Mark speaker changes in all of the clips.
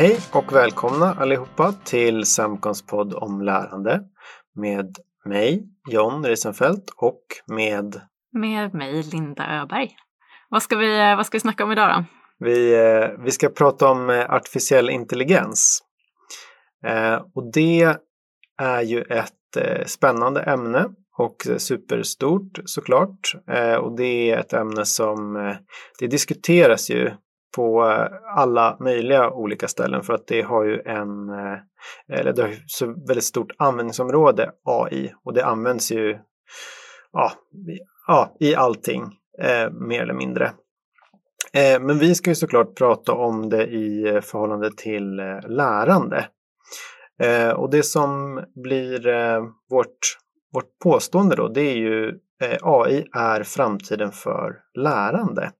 Speaker 1: Hej och välkomna allihopa till Samkons podd om lärande med mig, John Risenfeldt och med
Speaker 2: Med mig, Linda Öberg. Vad ska vi, vad ska vi snacka om idag då?
Speaker 1: vi, eh, vi ska prata om eh, artificiell intelligens. Eh, Och det är ju ett spännande ämne och superstort såklart. Och det är ett ämne som det diskuteras ju på eh, alla möjliga olika ställen för att det har ju en eh, eller det har ju så väldigt stort användningsområde AI och det används ju ja, i- ja, i allting eh, mer eller mindre. Eh, men vi ska ju såklart prata om det i förhållande till eh, lärande. Eh, och det som blir eh, vårt, vårt påstående då, det är ju eh, AI är framtiden för lärande.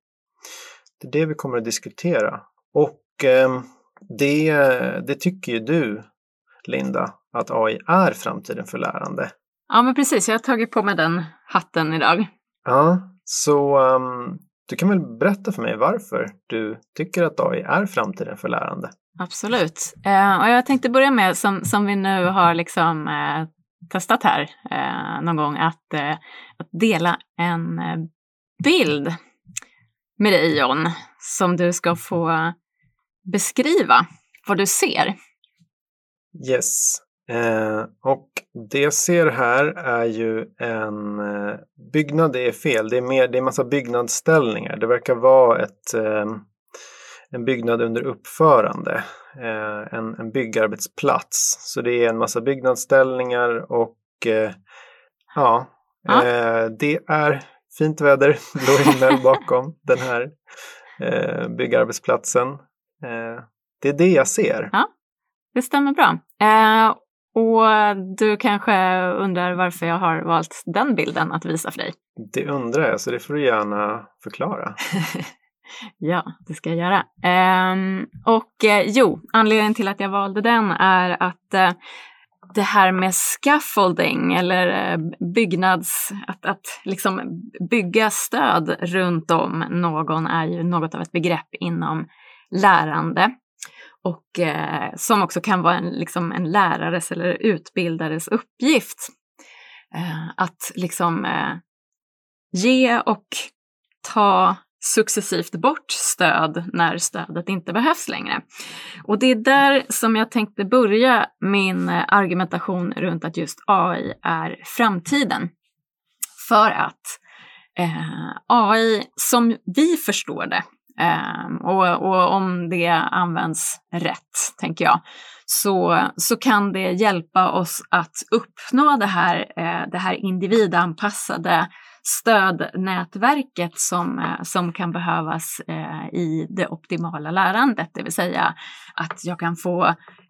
Speaker 1: Det är det vi kommer att diskutera. Och ehm, det, det tycker ju du, Linda, att AI är framtiden för lärande.
Speaker 2: Ja, men precis. Jag har tagit på mig den hatten idag.
Speaker 1: Ja, så ehm, du kan väl berätta för mig varför du tycker att AI är framtiden för lärande?
Speaker 2: Absolut. Eh, och jag tänkte börja med, som, som vi nu har liksom eh, testat här eh, någon gång, att, eh, att dela en eh, bild med dig John, som du ska få beskriva vad du ser.
Speaker 1: Yes. Eh, och det jag ser här är ju en eh, byggnad, det är fel, det är, mer, det är massa byggnadsställningar. Det verkar vara ett, eh, en byggnad under uppförande, eh, en, en byggarbetsplats. Så det är en massa byggnadsställningar och eh, ja,
Speaker 2: Ja.
Speaker 1: Eh, det är fint väder, blå himmel bakom den här eh, byggarbetsplatsen. Eh, det är det jag ser.
Speaker 2: Det stämmer bra. Eh, och du kanske undrar varför jag har valt den bilden att visa för dig?
Speaker 1: Det undrar jag, så det får du gärna förklara.
Speaker 2: Ja, det ska jag göra. Ehm, och eh, jo, anledningen till att jag valde den är att eh, det här med scaffolding eller eh, byggnads, att, att liksom bygga stöd runt om någon är ju något av ett begrepp inom lärande. Och eh, som också kan vara en, liksom en lärares eller utbildares uppgift. Eh, att liksom eh, ge och ta successivt bort stöd när stödet inte behövs längre. Och det är där som jag tänkte börja min eh, argumentation runt att just AI är framtiden. För att eh, AI, som vi förstår det, eh, och, och om det används rätt, tänker jag, så, så kan det hjälpa oss att uppnå det här, eh, det här individanpassade stödnätverket som, eh, som kan behövas eh, i det optimala lärandet, det vill säga att jag kan få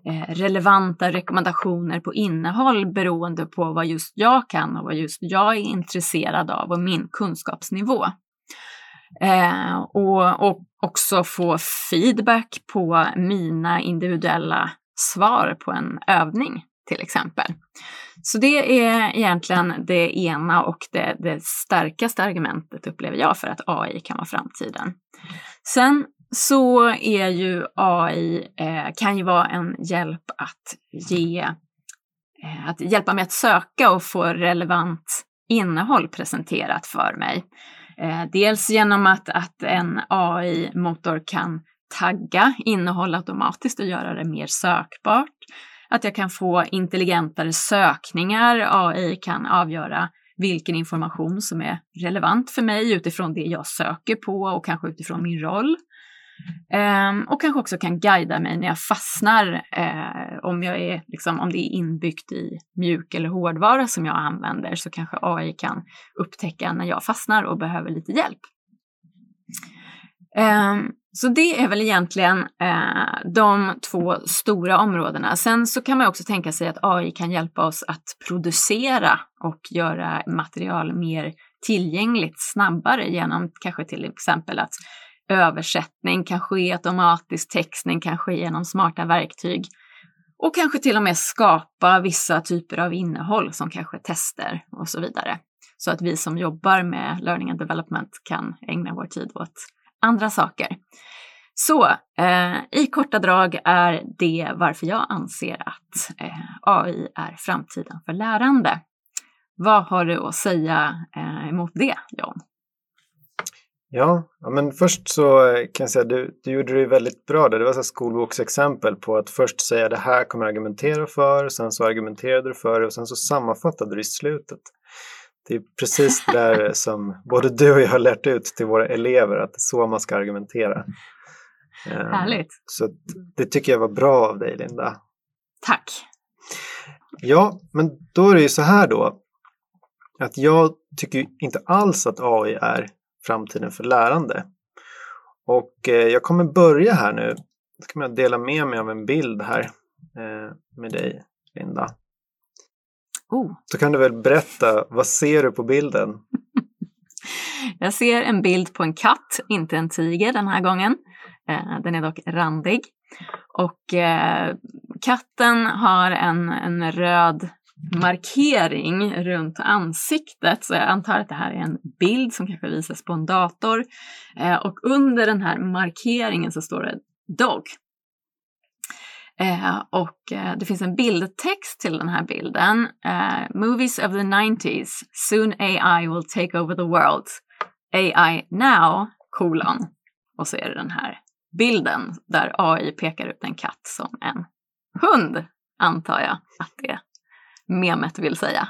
Speaker 2: eh, relevanta rekommendationer på innehåll beroende på vad just jag kan och vad just jag är intresserad av och min kunskapsnivå. Eh, och, och också få feedback på mina individuella svar på en övning till exempel. Så det är egentligen det ena och det, det starkaste argumentet upplever jag för att AI kan vara framtiden. Sen så är ju AI, eh, kan ju vara en hjälp att ge, eh, att hjälpa mig att söka och få relevant innehåll presenterat för mig. Eh, dels genom att, att en AI-motor kan tagga innehåll automatiskt och göra det mer sökbart. Att jag kan få intelligentare sökningar. AI kan avgöra vilken information som är relevant för mig utifrån det jag söker på och kanske utifrån min roll. Ehm, och kanske också kan guida mig när jag fastnar, eh, om, jag är, liksom, om det är inbyggt i mjuk eller hårdvara som jag använder så kanske AI kan upptäcka när jag fastnar och behöver lite hjälp. Ehm, så det är väl egentligen eh, de två stora områdena. Sen så kan man också tänka sig att AI kan hjälpa oss att producera och göra material mer tillgängligt snabbare genom kanske till exempel att översättning kan ske automatiskt, textning kan ske genom smarta verktyg och kanske till och med skapa vissa typer av innehåll som kanske tester och så vidare. Så att vi som jobbar med learning and development kan ägna vår tid åt andra saker. Så eh, i korta drag är det varför jag anser att eh, AI är framtiden för lärande. Vad har du att säga eh, emot det, John?
Speaker 1: Ja, ja, men först så eh, kan jag säga du, du gjorde det väldigt bra där. Det var så skolboksexempel på att först säga det här kommer jag argumentera för, sen så argumenterade du för det och sen så sammanfattade du i slutet. Det är precis det där som både du och jag har lärt ut till våra elever, att det är så man ska argumentera.
Speaker 2: Ehm, Härligt.
Speaker 1: Så det tycker jag var bra av dig, Linda.
Speaker 2: Tack.
Speaker 1: Ja, men då är det ju så här då, att jag tycker inte alls att AI är framtiden för lärande. Och eh, jag kommer börja här nu. Då ska jag dela med mig av en bild här eh, med dig, Linda.
Speaker 2: Oh.
Speaker 1: Så kan du väl berätta, vad ser du på bilden?
Speaker 2: jag ser en bild på en katt, inte en tiger den här gången. Eh, den är dock randig. Och eh, katten har en, en röd markering runt ansiktet. Så jag antar att det här är en bild som kanske visas på en dator. Eh, och under den här markeringen så står det Dog. Eh, och eh, det finns en bildtext till den här bilden. Eh, Movies of the 90s. Soon AI will take over the world. AI now, kolon. Och så är det den här bilden där AI pekar ut en katt som en hund, antar jag att det memet vill säga.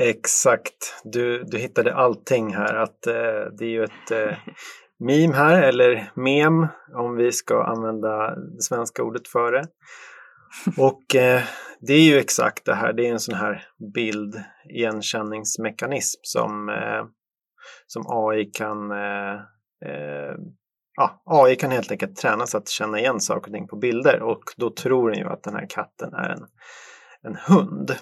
Speaker 1: Exakt, du, du hittade allting här. Att, eh, det är ju ett eh, meme här, eller mem om vi ska använda det svenska ordet för det. Och eh, det är ju exakt det här, det är en sån här bildigenkänningsmekanism som, eh, som AI kan eh, eh, ja, AI kan helt enkelt tränas att känna igen saker och ting på bilder och då tror den ju att den här katten är en, en hund.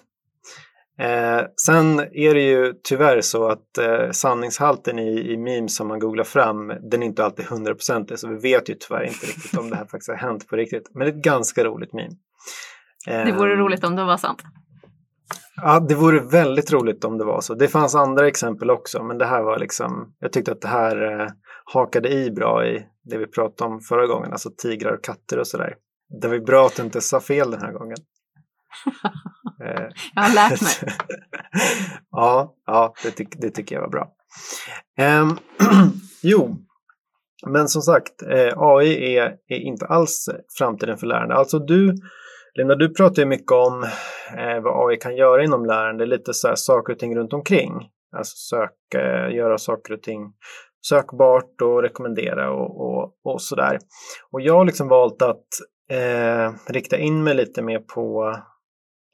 Speaker 1: Eh, sen är det ju tyvärr så att eh, sanningshalten i, i memes som man googlar fram, den är inte alltid hundraprocentig, så vi vet ju tyvärr inte riktigt om det här faktiskt har hänt på riktigt. Men det är ett ganska roligt meme.
Speaker 2: Eh, det vore roligt om det var sant.
Speaker 1: Ja, det vore väldigt roligt om det var så. Det fanns andra exempel också, men det här var liksom, jag tyckte att det här eh, hakade i bra i det vi pratade om förra gången, alltså tigrar och katter och sådär. Det var bra att du inte sa fel den här gången.
Speaker 2: Eh, jag har lärt mig.
Speaker 1: ja, ja det, ty det, tycker jag var bra. Um, jo, men som sagt, eh, AI är, är, inte alls framtiden för lärande. Alltså du, Linda, du pratar ju mycket om eh, vad AI kan göra inom lärande, lite så här saker och ting runt omkring. Alltså söka, göra saker och ting sökbart och rekommendera och, och, och sådär. Och jag har liksom valt att eh, rikta in mig lite mer på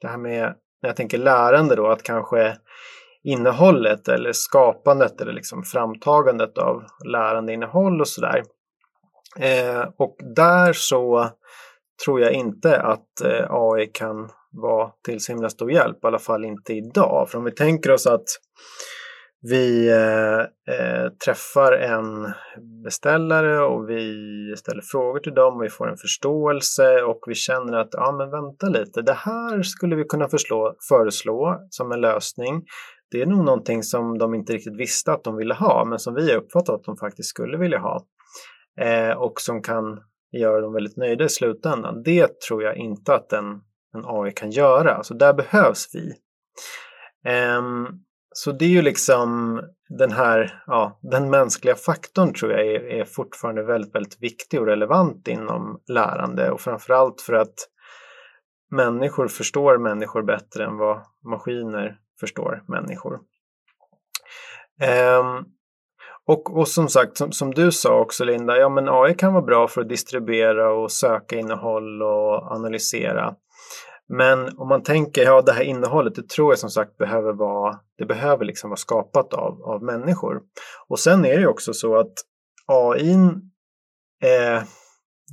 Speaker 1: det här med, när jag tänker lärande då, att kanske innehållet eller skapandet eller liksom framtagandet av lärandeinnehåll och sådär. Eh, och där så tror jag inte att eh, AI kan vara till så himla stor hjälp, i alla fall inte idag. För om vi tänker oss att vi eh, eh, träffar en beställare och vi ställer frågor till dem och vi får en förståelse och vi känner att ja men vänta lite, det här skulle vi kunna förslå, föreslå som en lösning. Det är nog någonting som de inte riktigt visste att de ville ha men som vi har uppfattat att de faktiskt skulle vilja ha eh, och som kan göra dem väldigt nöjda i slutändan. Det tror jag inte att en, en AI kan göra, så där behövs vi. Um, så det är ju liksom den här, ja, den mänskliga faktorn tror jag är, är fortfarande väldigt, väldigt viktig och relevant inom lärande och framförallt för att människor förstår människor bättre än vad maskiner förstår människor. Ehm, och, och som sagt, som, som, du sa också Linda, ja men AI kan vara bra för att distribuera och söka innehåll och analysera. Men om man tänker, ja det här innehållet, det tror jag som sagt behöver vara, det behöver liksom vara skapat av, av människor. Och sen är det ju också så att AI, eh,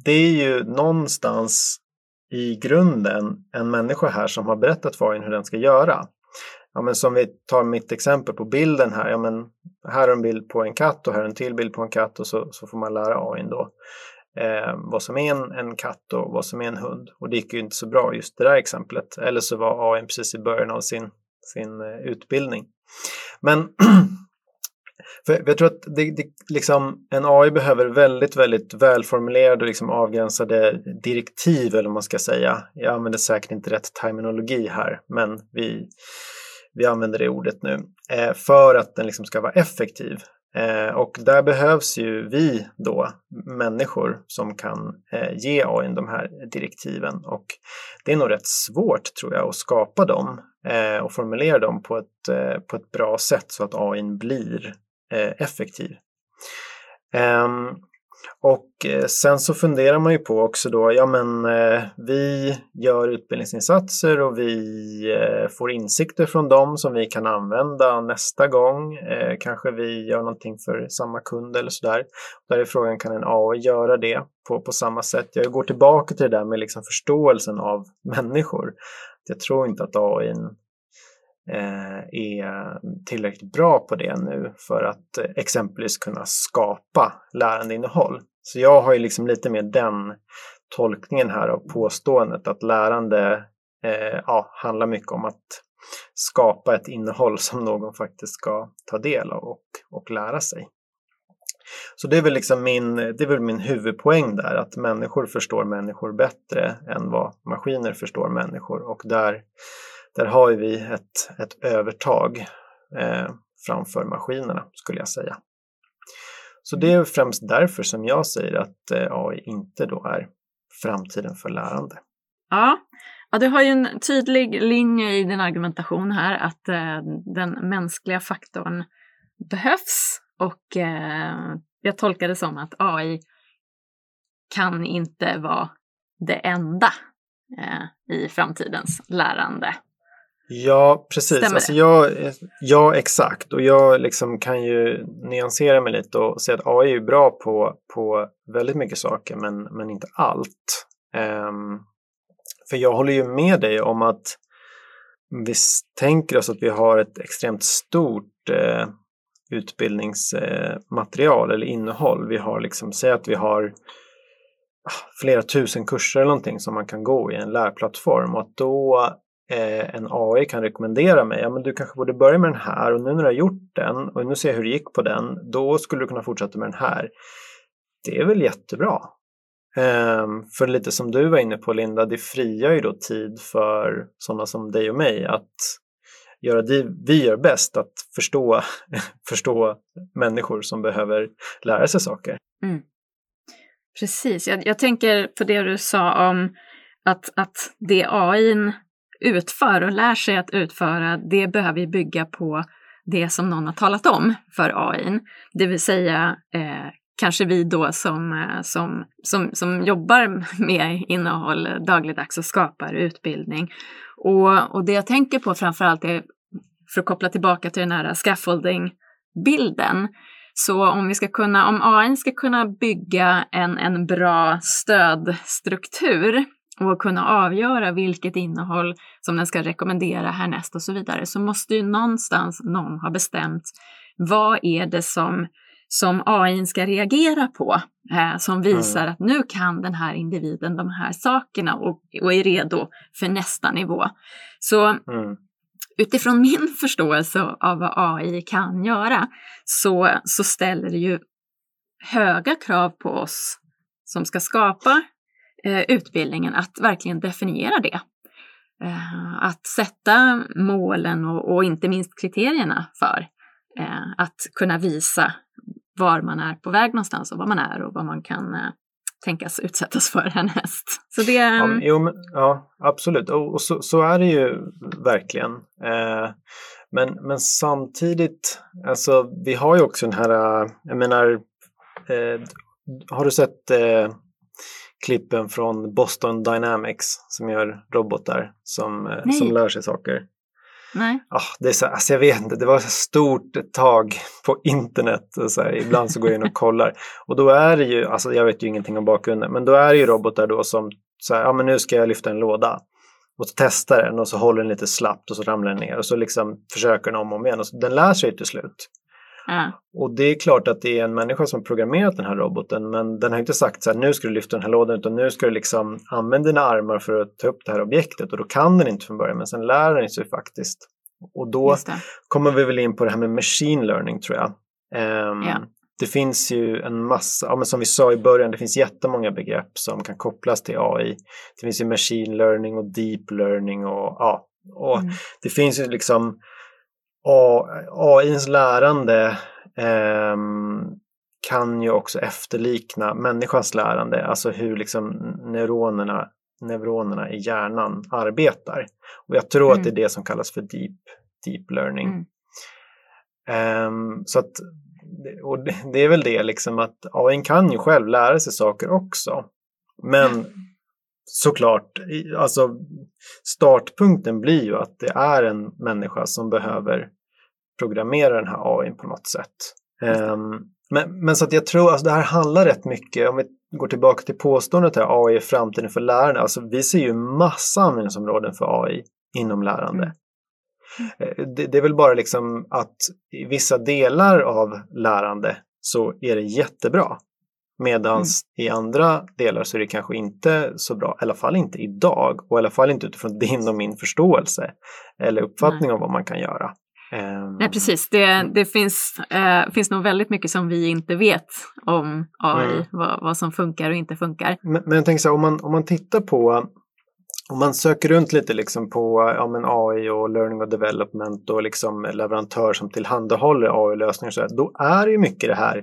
Speaker 1: det är ju någonstans i grunden en människa här som har berättat för AI hur den ska göra. Ja, men som vi tar mitt exempel på bilden här. Ja, men här är en bild på en katt och här är en till bild på en katt och så, så får man lära AI då eh, vad som är en, en katt och vad som är en hund. Och det gick ju inte så bra just det där exemplet. Eller så var AI precis i början av sin, sin eh, utbildning. Men För jag tror att det, det, liksom, en AI behöver väldigt, väldigt välformulerade och liksom avgränsade direktiv, eller vad man ska säga. Jag använder säkert inte rätt terminologi här, men vi, vi använder det ordet nu, eh, för att den liksom ska vara effektiv. Eh, och där behövs ju vi då, människor, som kan eh, ge AI de här direktiven. Och det är nog rätt svårt, tror jag, att skapa dem eh, och formulera dem på ett, eh, på ett bra sätt så att AI blir eh, effektiv. Ehm, och eh, sen så funderar man ju på också då, ja men eh, vi gör utbildningsinsatser och vi eh, får insikter från dem som vi kan använda nästa gång. Kanske vi gör någonting för samma kund eller sådär. Där är frågan, kan en AI göra det på, på samma sätt? Jag går tillbaka till det där med liksom förståelsen av människor. Jag tror inte att AI Eh, är tillräckligt bra på det nu för att eh, exempelvis kunna skapa lärandeinnehåll. Så jag har ju liksom lite mer den tolkningen här av påståendet att lärande eh, ja, handlar mycket om att skapa ett innehåll som någon faktiskt ska ta del av och, och lära sig. Så det är, väl liksom min, det är väl min huvudpoäng där, att människor förstår människor bättre än vad maskiner förstår människor. Och där, där har vi ett, ett övertag eh, framför maskinerna, skulle jag säga. Så det är främst därför som jag säger att eh, AI inte då är framtiden för lärande.
Speaker 2: Ja, ja du har ju en tydlig linje i din argumentation här att eh, den mänskliga faktorn behövs och eh, jag tolkar det som att AI kan inte vara det enda eh, i framtidens lärande.
Speaker 1: Ja, precis.
Speaker 2: Stämmer
Speaker 1: alltså jag, ja, exakt. Och jag liksom kan ju nyansera mig lite och säga att AI är ju bra på, på väldigt mycket saker, men, men inte allt. Um, för jag håller ju med dig om att vi tänker oss att vi har ett extremt stort eh, utbildningsmaterial eller innehåll. Vi har liksom, säg att vi har ah, flera tusen kurser eller någonting som man kan gå i en lärplattform och att då eh, en AI kan rekommendera mig, ja men du kanske borde börja med den här och nu när du har gjort den och nu ser jag hur det gick på den, då skulle du kunna fortsätta med den här. Det är väl jättebra. Eh, för lite som du var inne på Linda, det friar ju då tid för sådana som dig och mig att göra det vi gör bäst, att förstå, förstå människor som behöver lära sig saker.
Speaker 2: Mm. Precis, jag, jag tänker på det du sa om att, att det AI utför och lär sig att utföra, det behöver bygga på det som någon har talat om för AI. Det vill säga eh, kanske vi då som, eh, som, som, som jobbar med innehåll dagligdags och skapar utbildning. Och, och det jag tänker på framförallt är, för att koppla tillbaka till den här scaffolding-bilden, så om vi ska kunna, om AI ska kunna bygga en, en bra stödstruktur och kunna avgöra vilket innehåll som den ska rekommendera härnäst och så vidare, så måste ju någonstans någon ha bestämt vad är det som, som AI ska reagera på eh, som visar mm. att nu kan den här individen de här sakerna och, och är redo för nästa nivå. Så mm. utifrån min förståelse av vad AI kan göra så, så ställer det ju höga krav på oss som ska skapa utbildningen att verkligen definiera det. Eh, att sätta målen och, inte minst kriterierna för eh, att kunna visa var man är på väg någonstans och vad man är och vad man kan eh, tänkas utsättas för härnäst. Så det...
Speaker 1: Ja, jo, men, ja absolut, och, och så, så, är det ju verkligen. Eh, men, men samtidigt, alltså vi har ju också den här, eh, jag menar, eh, har du sett eh, klippen från Boston Dynamics som gör robotar som, eh, som lär sig saker.
Speaker 2: Nej.
Speaker 1: Oh, det är så, alltså jag vet inte, det var ett stort tag på internet. Och så här, ibland så går jag in och kollar. Och då är det ju, alltså jag vet ju ingenting om bakgrunden, men då är det ju robotar då som så här, ja men nu ska jag lyfta en låda. Och så testar den och så håller den lite slappt och så ramlar den ner och så liksom försöker den om och om igen. Och så, den lär sig till slut.
Speaker 2: Mm.
Speaker 1: Och det är klart att det är en människa som programmerat den här roboten men den har inte sagt så här nu ska du lyfta den här lådan utan nu ska du liksom använda dina armar för att ta upp det här objektet och då kan den inte från början men sen lär den sig faktiskt. Och då kommer vi väl in på det här med machine learning tror jag. Um,
Speaker 2: Ja.
Speaker 1: Det finns ju en massa, ja, men som vi sa i början, det finns jättemånga begrepp som kan kopplas till AI. Det finns ju machine learning och deep learning och ja, och
Speaker 2: Mm.
Speaker 1: det finns ju liksom AIns lärande ehm, kan ju också efterlikna människans lärande, alltså hur liksom neuronerna, neuronerna i hjärnan arbetar. Och jag tror
Speaker 2: Mm.
Speaker 1: att det är det som kallas för deep, deep learning.
Speaker 2: Mm.
Speaker 1: Ehm, så att, och det, det är väl det liksom att AI kan ju själv lära sig saker också. Men såklart, alltså startpunkten blir ju att det är en människa som behöver programmera den här AI på något sätt. Ehm, men, men så att jag tror, alltså det här handlar rätt mycket, om vi går tillbaka till påståendet här, AI är framtiden för lärande, alltså vi ser ju massa användningsområden för AI inom lärande. Eh, Det, det är väl bara liksom att i vissa delar av lärande så är det jättebra. Medan i andra delar så är det kanske inte så bra, i alla fall inte idag och i alla fall inte utifrån din och min förståelse eller uppfattning om vad man kan göra. Ehm,
Speaker 2: Nej, precis. Det, det finns, eh, finns nog väldigt mycket som vi inte vet om AI,
Speaker 1: Mm.
Speaker 2: vad, vad som funkar och inte funkar.
Speaker 1: Men, men jag tänker så här, om man, om man tittar på, om man söker runt lite liksom på ja, men AI och learning och development och liksom leverantör som tillhandahåller AI-lösningar, så här, då är det ju mycket det här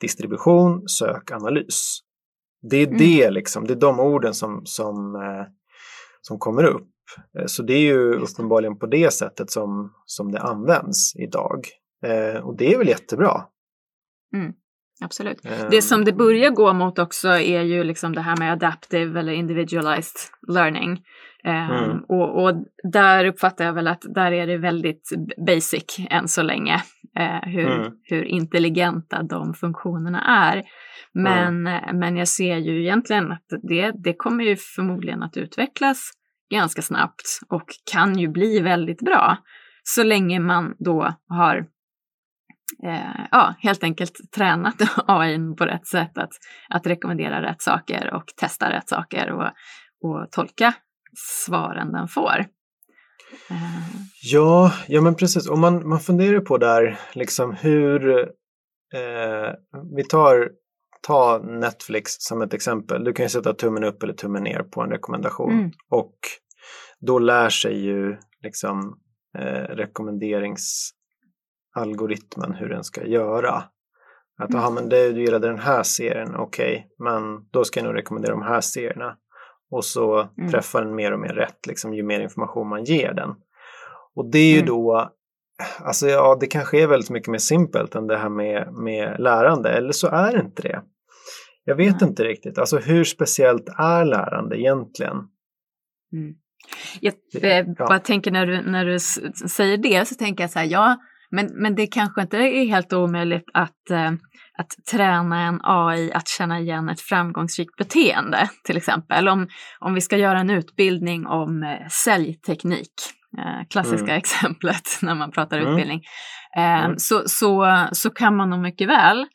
Speaker 1: distribution, sök, analys. Det är
Speaker 2: Mm.
Speaker 1: det liksom, det är de orden som, som, eh, som kommer upp. Eh, Så det är ju
Speaker 2: Just
Speaker 1: uppenbarligen på det sättet som, som det används idag. Eh, och det är väl jättebra.
Speaker 2: Absolut.
Speaker 1: Eh,
Speaker 2: Det som det börjar gå mot också är ju liksom det här med adaptive eller individualized learning. Ehm,
Speaker 1: Mm.
Speaker 2: och, och där uppfattar jag väl att där är det väldigt basic än så länge. Eh, hur,
Speaker 1: Mm.
Speaker 2: hur intelligenta de funktionerna är. Men, men jag ser ju egentligen att det, det kommer ju förmodligen att utvecklas ganska snabbt och kan ju bli väldigt bra. Så länge man då har eh, ja, helt enkelt tränat AI på rätt sätt att, att rekommendera rätt saker och testa rätt saker och, och tolka svaren den får.
Speaker 1: Ja, ja men precis. Och man, man funderar på där liksom hur eh, vi tar, ta Netflix som ett exempel. Du kan ju sätta tummen upp eller tummen ner på en rekommendation
Speaker 2: Mm.
Speaker 1: och då lär sig ju liksom eh, rekommenderingsalgoritmen hur den ska göra. Att
Speaker 2: Mm.
Speaker 1: aha, men det, du gillade den här serien, okej, men då ska jag nog rekommendera de här serierna. Och så
Speaker 2: Mm.
Speaker 1: träffar den mer och mer rätt liksom, ju mer information man ger den. Och det är ju
Speaker 2: Mm.
Speaker 1: då, alltså ja, det kanske är väldigt mycket mer simpelt än det här med, med lärande, eller så är det inte det. Jag vet inte riktigt, alltså hur speciellt är lärande egentligen?
Speaker 2: Mm. Jag
Speaker 1: Det-
Speaker 2: eh,
Speaker 1: ja.
Speaker 2: bara tänker när du, när du säger det så tänker jag så här, ja, men, men det kanske inte är helt omöjligt att, eh, att träna en AI att känna igen ett framgångsrikt beteende, till exempel. Om, om vi ska göra en utbildning om eh, säljteknik, eh, klassiska
Speaker 1: Mm.
Speaker 2: exemplet när man pratar
Speaker 1: Mm.
Speaker 2: utbildning, eh,
Speaker 1: Mm.
Speaker 2: så, så, så kan man nog mycket väl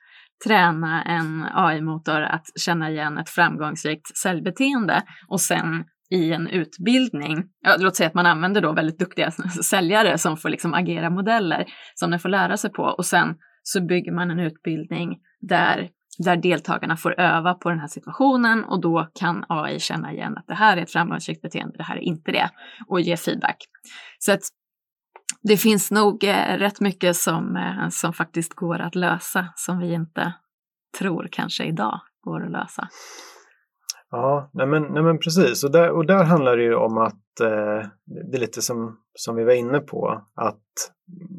Speaker 2: träna en AI-motor att känna igen ett framgångsrikt säljbeteende och sen i en utbildning, ja, låt säga att man använder då väldigt duktiga säljare som får liksom agera modeller som den får lära sig på och sen så bygger man en utbildning där, där deltagarna får öva på den här situationen och då kan AI känna igen att det här är ett framgångsrikt beteende, det här är inte det och ge feedback. Så att det finns nog eh, rätt mycket som, eh, som faktiskt går att lösa som vi inte tror kanske idag går att lösa.
Speaker 1: Ja, nej men, nej men precis. Och där, och där handlar det ju om att eh, det är lite som, som vi var inne på, att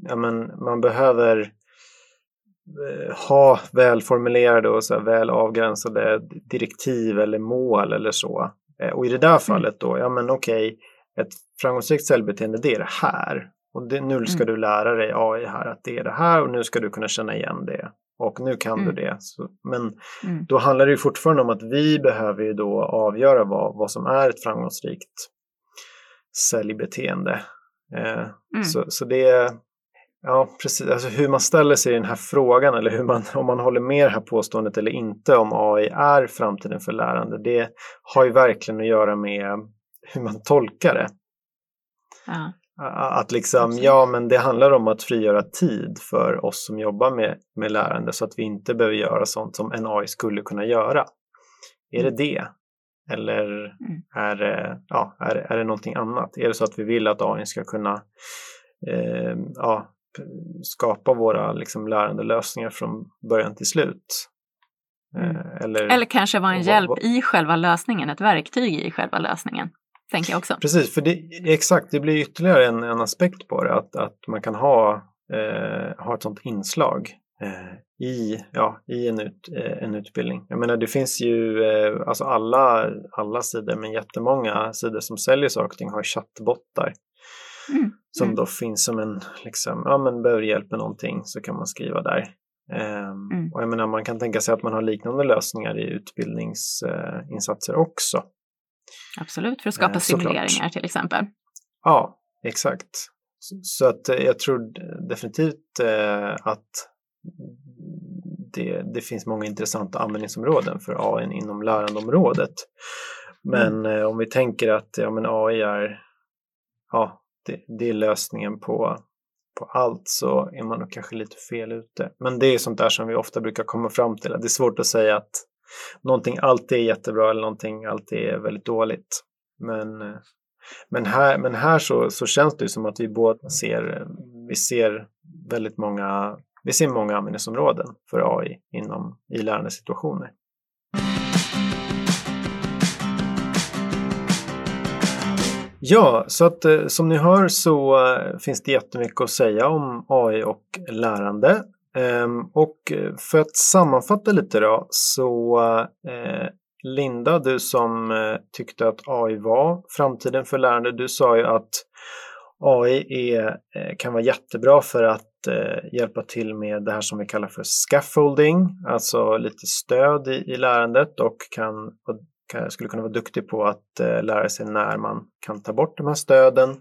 Speaker 1: ja, men, man behöver eh, ha välformulerade och så väl avgränsade direktiv eller mål eller så. Eh, och i det där fallet då, ja men okej, ett framgångsrikt säljbeteende det är det här. Och det, nu ska
Speaker 2: Mm.
Speaker 1: du lära dig AI här att det är det här och nu ska du kunna känna igen det. Och nu kan
Speaker 2: Mm.
Speaker 1: du det. Så, men
Speaker 2: Mm.
Speaker 1: då handlar det ju fortfarande om att vi behöver ju då avgöra vad, vad som är ett framgångsrikt säljbeteende. Eh,
Speaker 2: Mm.
Speaker 1: så, så det är, ja precis, alltså hur man ställer sig i den här frågan eller hur man, om man håller med det här påståendet eller inte om AI är framtiden för lärande, det har ju verkligen att göra med hur man tolkar det.
Speaker 2: Ja.
Speaker 1: Att liksom, ja men det handlar om att frigöra tid för oss som jobbar med, med lärande så att vi inte behöver göra sånt som en AI skulle kunna göra. Är det mm. det? Eller mm. är, det, ja, är, är det någonting annat? Är det så att vi vill att AI ska kunna eh, ja, skapa våra liksom, lärandelösningar från början till slut?
Speaker 2: Mm. Eh, eller, eller kanske vara en hjälp i själva lösningen, ett verktyg i själva lösningen. Tänker jag också.
Speaker 1: Precis, för det, exakt, det blir ytterligare en, en aspekt på det, att, att man kan ha, eh, ha ett sådant inslag eh, i, ja, i en, ut, eh, en utbildning. Jag menar, det finns ju eh, alltså alla, alla sidor, men jättemånga sidor som säljer saker och ting har chattbottar. Mm. Som mm. då finns som en, liksom, ja men behöver hjälp med någonting så kan man skriva där. Um, mm. Och jag menar, man kan tänka sig att man har liknande lösningar i utbildningsinsatser uh, också.
Speaker 2: Absolut, för att skapa uh, simuleringar till exempel.
Speaker 1: Ja, exakt. Så, att uh, jag tror definitivt att det, det, finns många intressanta användningsområden för AI inom lärandeområdet. Men mm. om vi tänker att ja, men AI är, ja, det, det är lösningen på på allt så är man nog kanske lite fel ute. Men det är sånt där som vi ofta brukar komma fram till. Det är svårt att säga att någonting alltid är jättebra eller någonting alltid är väldigt dåligt. Men, men här, men här så, så känns det som att vi båda ser, vi ser väldigt många, vi ser många användningsområden för AI inom, i lärandesituationer. Ja, så att eh, som ni hör så eh, finns det jättemycket att säga om AI och lärande. Ehm, och eh, för att sammanfatta lite då så eh, Linda, du som eh, tyckte att AI var framtiden för lärande, du sa ju att AI är, kan vara jättebra för att hjälpa till med det här som vi kallar för scaffolding, alltså lite stöd i, i lärandet och kan skulle kunna vara duktig på att lära sig när man kan ta bort de här stöden.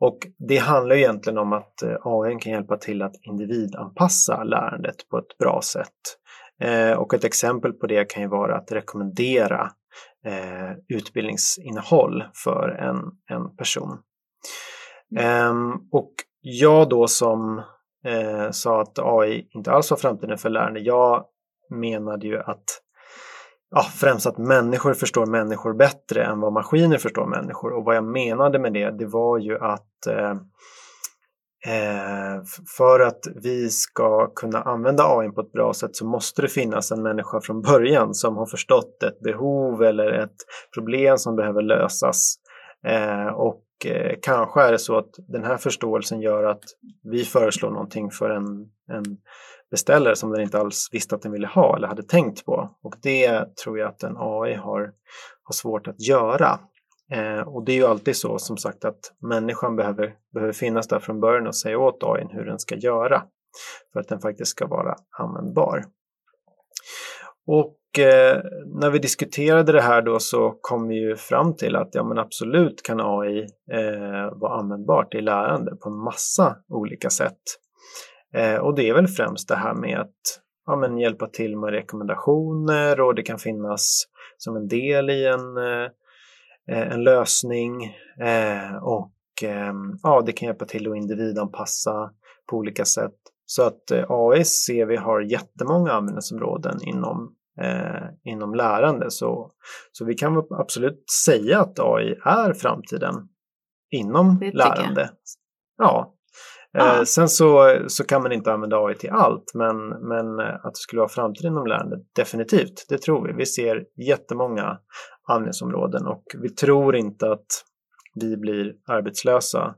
Speaker 1: Och det handlar egentligen om att eh, AI kan hjälpa till att individanpassa lärandet på ett bra sätt. Eh, och ett exempel på det kan ju vara att rekommendera eh, utbildningsinnehåll för en, en person. Ehm, och jag då som sa att AI inte alls var framtiden för lärande, jag menade ju att ja, främst att människor förstår människor bättre än vad maskiner förstår människor. Och vad jag menade med det, det var ju att eh, eh för att vi ska kunna använda AI på ett bra sätt så måste det finnas en människa från början som har förstått ett behov eller ett problem som behöver lösas. Eh, och eh, kanske är det så att den här förståelsen gör att vi föreslår någonting för en, en beställare som den inte alls visste att den ville ha eller hade tänkt på. Och det tror jag att en AI har, har svårt att göra. Eh, och det är ju alltid så som sagt att människan behöver, behöver finnas där från början och säga åt AI hur den ska göra för att den faktiskt ska vara användbar. Och eh, när vi diskuterade det här då så kom vi ju fram till att ja men absolut kan AI eh, vara användbart i lärande på en massa olika sätt. Eh, och det är väl främst det här med att ja, men hjälpa till med rekommendationer och det kan finnas som en del i en, eh, en lösning. Eh, och ja, det kan hjälpa till att individanpassa på olika sätt. Så att AI ser vi har jättemånga användningsområden inom, eh, inom lärande. Så, så vi kan absolut säga att AI är framtiden inom lärande. Ja, Eh, sen så, så kan man inte använda AI till allt, men, men att det skulle vara framtiden inom lärande, definitivt, det tror vi. Vi ser jättemånga användningsområden och vi tror inte att vi blir arbetslösa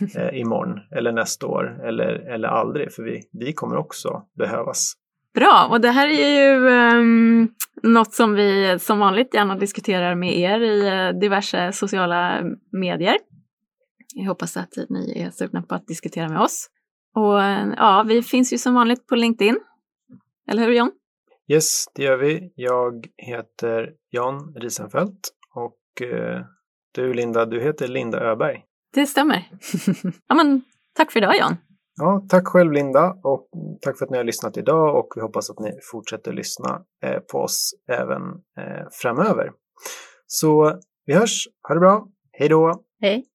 Speaker 1: eh, imorgon eller nästa år eller, eller aldrig, för vi, vi kommer också behövas.
Speaker 2: Bra, och det här är ju um, något som vi som vanligt gärna diskuterar med er i uh, diverse sociala medier. Jag hoppas att ni är sugna på att diskutera med oss. Och ja, vi finns ju som vanligt på LinkedIn. Eller hur John?
Speaker 1: Yes, det gör vi. Jag heter Jan Risenfeldt och eh, du Linda, du heter Linda Öberg.
Speaker 2: Det stämmer. ja, men tack för idag Jan.
Speaker 1: Ja, tack själv Linda och tack för att ni har lyssnat idag och vi hoppas att ni fortsätter lyssna eh, på oss även eh, framöver. Så vi hörs, ha det bra, hej då!
Speaker 2: Hej!